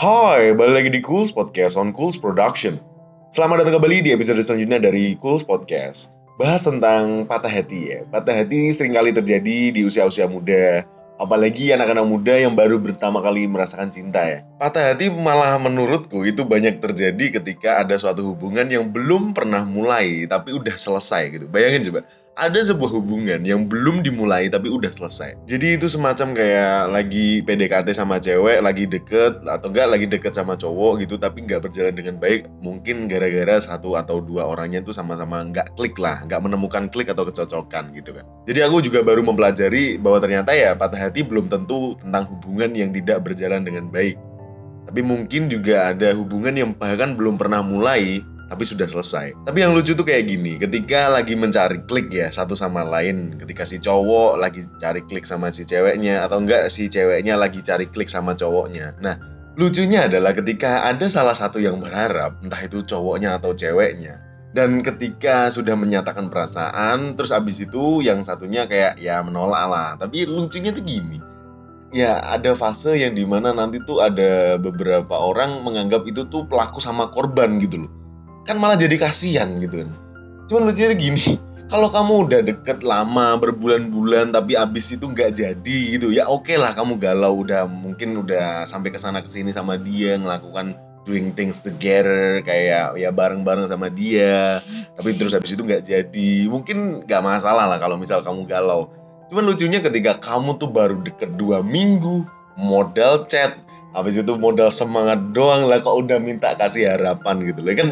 Hai, balik lagi di Cools Podcast on Cools Production. Selamat datang kembali di episode selanjutnya dari Cools Podcast. Bahas tentang patah hati ya. Patah hati sering kali terjadi di usia-usia muda. Apalagi anak-anak muda yang baru pertama kali merasakan cinta ya. Patah hati malah menurutku itu banyak terjadi ketika ada suatu hubungan yang belum pernah mulai tapi udah selesai gitu. Bayangin coba, ada sebuah hubungan yang belum dimulai tapi udah selesai. Jadi itu semacam kayak lagi PDKT sama cewek, lagi deket atau enggak lagi deket sama cowok gitu tapi nggak berjalan dengan baik. Mungkin gara-gara satu atau dua orangnya tuh sama-sama nggak klik lah, nggak menemukan klik atau kecocokan gitu kan. Jadi aku juga baru mempelajari bahwa ternyata ya patah hati belum tentu tentang hubungan yang tidak berjalan dengan baik. Tapi mungkin juga ada hubungan yang bahkan belum pernah mulai tapi sudah selesai. Tapi yang lucu tuh kayak gini, ketika lagi mencari klik ya satu sama lain, ketika si cowok lagi cari klik sama si ceweknya atau enggak si ceweknya lagi cari klik sama cowoknya. Nah, lucunya adalah ketika ada salah satu yang berharap, entah itu cowoknya atau ceweknya, dan ketika sudah menyatakan perasaan, terus abis itu yang satunya kayak ya menolak lah. Tapi lucunya tuh gini, ya ada fase yang di mana nanti tuh ada beberapa orang menganggap itu tuh pelaku sama korban gitu loh kan malah jadi kasihan gitu kan. Cuman lucunya gini kalau kamu udah deket lama berbulan-bulan tapi abis itu nggak jadi gitu ya oke okay lah kamu galau udah mungkin udah sampai ke sana ke sini sama dia ngelakukan doing things together kayak ya bareng-bareng sama dia tapi terus habis itu nggak jadi. Mungkin nggak masalah lah kalau misal kamu galau. Cuman lucunya ketika kamu tuh baru deket dua minggu modal chat habis itu modal semangat doang lah kok udah minta kasih harapan gitu loh. Kan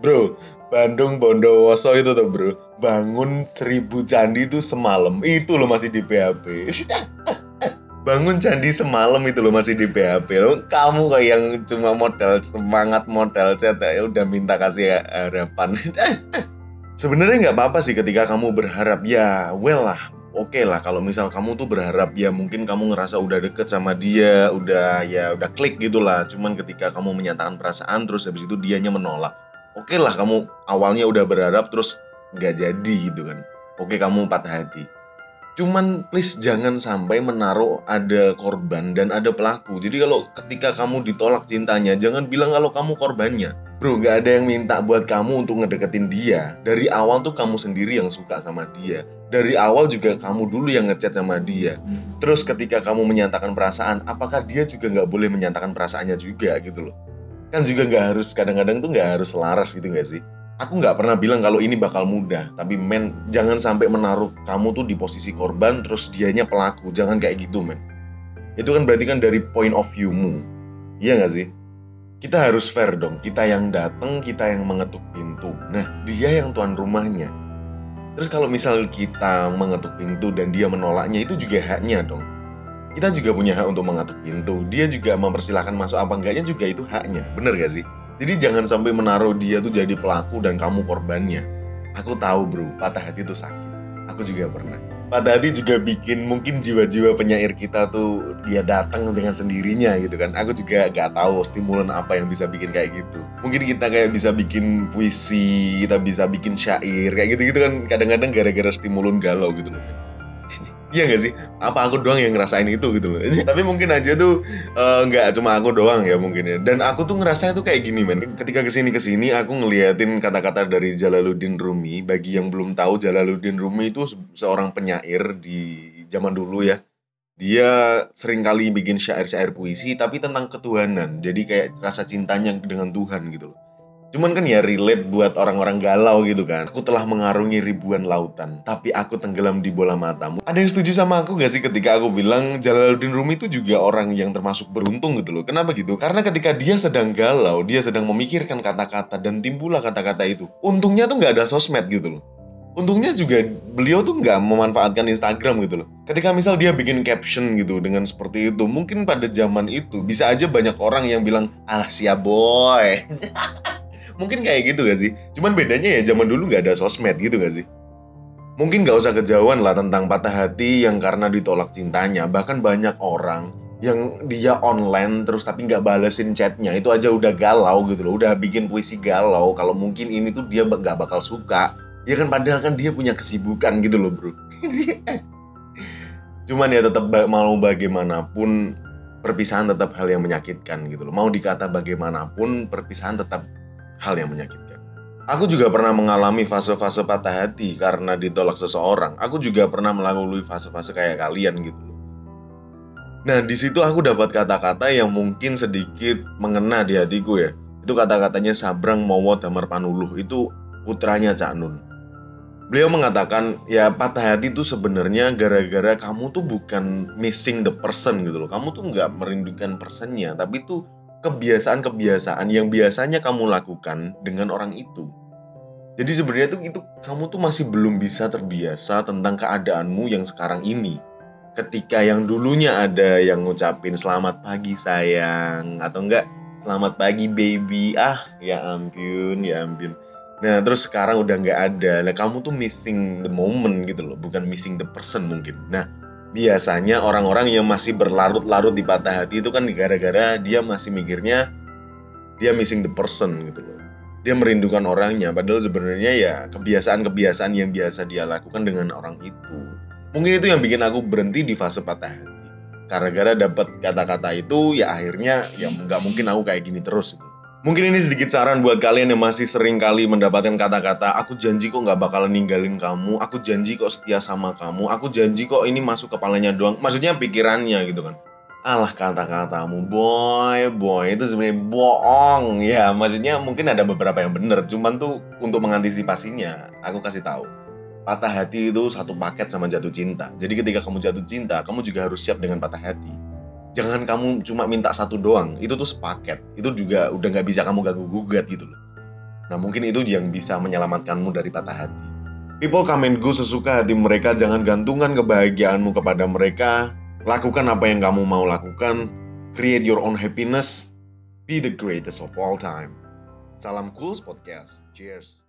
Bro, Bandung Bondowoso itu tuh bro Bangun seribu candi itu semalam. Itu lo masih di PHP Bangun candi semalam itu lo masih di PHP lo Kamu kayak yang cuma modal semangat modal chat ya udah minta kasih harapan. Sebenarnya nggak apa-apa sih ketika kamu berharap. Ya well lah oke okay lah kalau misal kamu tuh berharap ya mungkin kamu ngerasa udah deket sama dia udah ya udah klik gitulah cuman ketika kamu menyatakan perasaan terus habis itu dianya menolak. Oke okay lah kamu awalnya udah berharap terus nggak jadi gitu kan. Oke okay, kamu patah hati. Cuman please jangan sampai menaruh ada korban dan ada pelaku. Jadi kalau ketika kamu ditolak cintanya jangan bilang kalau kamu korbannya Bro, gak ada yang minta buat kamu untuk ngedeketin dia. Dari awal tuh kamu sendiri yang suka sama dia. Dari awal juga kamu dulu yang ngechat sama dia. Terus ketika kamu menyatakan perasaan, apakah dia juga nggak boleh menyatakan perasaannya juga gitu loh? Kan juga nggak harus, kadang-kadang tuh nggak harus selaras gitu nggak sih? Aku nggak pernah bilang kalau ini bakal mudah, tapi men, jangan sampai menaruh kamu tuh di posisi korban, terus dianya pelaku. Jangan kayak gitu, men. Itu kan berarti kan dari point of view-mu. Iya nggak sih? Kita harus fair dong. Kita yang datang, kita yang mengetuk pintu. Nah, dia yang tuan rumahnya. Terus kalau misal kita mengetuk pintu dan dia menolaknya, itu juga haknya dong. Kita juga punya hak untuk mengetuk pintu. Dia juga mempersilahkan masuk apa enggaknya juga itu haknya. Bener gak sih? Jadi jangan sampai menaruh dia tuh jadi pelaku dan kamu korbannya. Aku tahu bro, patah hati itu sakit. Aku juga pernah pada hati juga bikin mungkin jiwa-jiwa penyair kita tuh dia datang dengan sendirinya gitu kan. Aku juga gak tahu stimulan apa yang bisa bikin kayak gitu. Mungkin kita kayak bisa bikin puisi kita bisa bikin syair kayak gitu gitu kan. Kadang-kadang gara-gara stimulun galau gitu loh Iya gak sih? Apa aku doang yang ngerasain itu gitu loh. Tapi mungkin aja tuh uh, nggak cuma aku doang ya mungkin ya. Dan aku tuh ngerasa itu kayak gini men. Ketika ke sini-kesini aku ngeliatin kata-kata dari Jalaluddin Rumi. Bagi yang belum tahu Jalaluddin Rumi itu seorang penyair di zaman dulu ya. Dia sering kali bikin syair-syair puisi tapi tentang ketuhanan. Jadi kayak rasa cintanya dengan Tuhan gitu loh Cuman kan ya relate buat orang-orang galau gitu kan. Aku telah mengarungi ribuan lautan, tapi aku tenggelam di bola matamu. Ada yang setuju sama aku gak sih ketika aku bilang Jalaluddin Rumi itu juga orang yang termasuk beruntung gitu loh. Kenapa gitu? Karena ketika dia sedang galau, dia sedang memikirkan kata-kata dan timbullah kata-kata itu. Untungnya tuh nggak ada sosmed gitu loh. Untungnya juga beliau tuh nggak memanfaatkan Instagram gitu loh. Ketika misal dia bikin caption gitu dengan seperti itu, mungkin pada zaman itu bisa aja banyak orang yang bilang, alah siap boy. Mungkin kayak gitu gak sih? Cuman bedanya ya zaman dulu gak ada sosmed gitu gak sih? Mungkin gak usah kejauhan lah tentang patah hati yang karena ditolak cintanya. Bahkan banyak orang yang dia online terus tapi nggak balesin chatnya itu aja udah galau gitu loh udah bikin puisi galau kalau mungkin ini tuh dia nggak bakal suka ya kan padahal kan dia punya kesibukan gitu loh bro cuman ya tetap mau bagaimanapun perpisahan tetap hal yang menyakitkan gitu loh. Mau dikata bagaimanapun, perpisahan tetap hal yang menyakitkan. Aku juga pernah mengalami fase-fase patah hati karena ditolak seseorang. Aku juga pernah melalui fase-fase kayak kalian gitu loh. Nah, di situ aku dapat kata-kata yang mungkin sedikit mengena di hatiku ya. Itu kata-katanya Sabrang Mowo Damar Panuluh. Itu putranya Cak Nun beliau mengatakan ya patah hati itu sebenarnya gara-gara kamu tuh bukan missing the person gitu loh kamu tuh nggak merindukan personnya tapi itu kebiasaan-kebiasaan yang biasanya kamu lakukan dengan orang itu jadi sebenarnya tuh itu kamu tuh masih belum bisa terbiasa tentang keadaanmu yang sekarang ini ketika yang dulunya ada yang ngucapin selamat pagi sayang atau enggak selamat pagi baby ah ya ampun ya ampun Nah terus sekarang udah nggak ada. Nah kamu tuh missing the moment gitu loh, bukan missing the person mungkin. Nah biasanya orang-orang yang masih berlarut-larut di patah hati itu kan gara-gara dia masih mikirnya dia missing the person gitu loh. Dia merindukan orangnya, padahal sebenarnya ya kebiasaan-kebiasaan yang biasa dia lakukan dengan orang itu. Mungkin itu yang bikin aku berhenti di fase patah hati. Karena gara dapat kata-kata itu, ya akhirnya ya nggak mungkin aku kayak gini terus. Gitu. Mungkin ini sedikit saran buat kalian yang masih sering kali mendapatkan kata-kata Aku janji kok nggak bakalan ninggalin kamu Aku janji kok setia sama kamu Aku janji kok ini masuk kepalanya doang. Maksudnya pikirannya gitu kan. Alah kata-katamu boy boy itu sebenarnya bohong. Ya maksudnya mungkin ada beberapa yang bener cuman tuh untuk mengantisipasinya aku kasih tahu. Patah hati itu satu paket sama jatuh cinta. Jadi ketika kamu jatuh cinta kamu juga harus siap dengan patah hati jangan kamu cuma minta satu doang. Itu tuh sepaket. Itu juga udah nggak bisa kamu ganggu gugat gitu loh. Nah mungkin itu yang bisa menyelamatkanmu dari patah hati. People come and go sesuka hati mereka. Jangan gantungan kebahagiaanmu kepada mereka. Lakukan apa yang kamu mau lakukan. Create your own happiness. Be the greatest of all time. Salam cool podcast. Cheers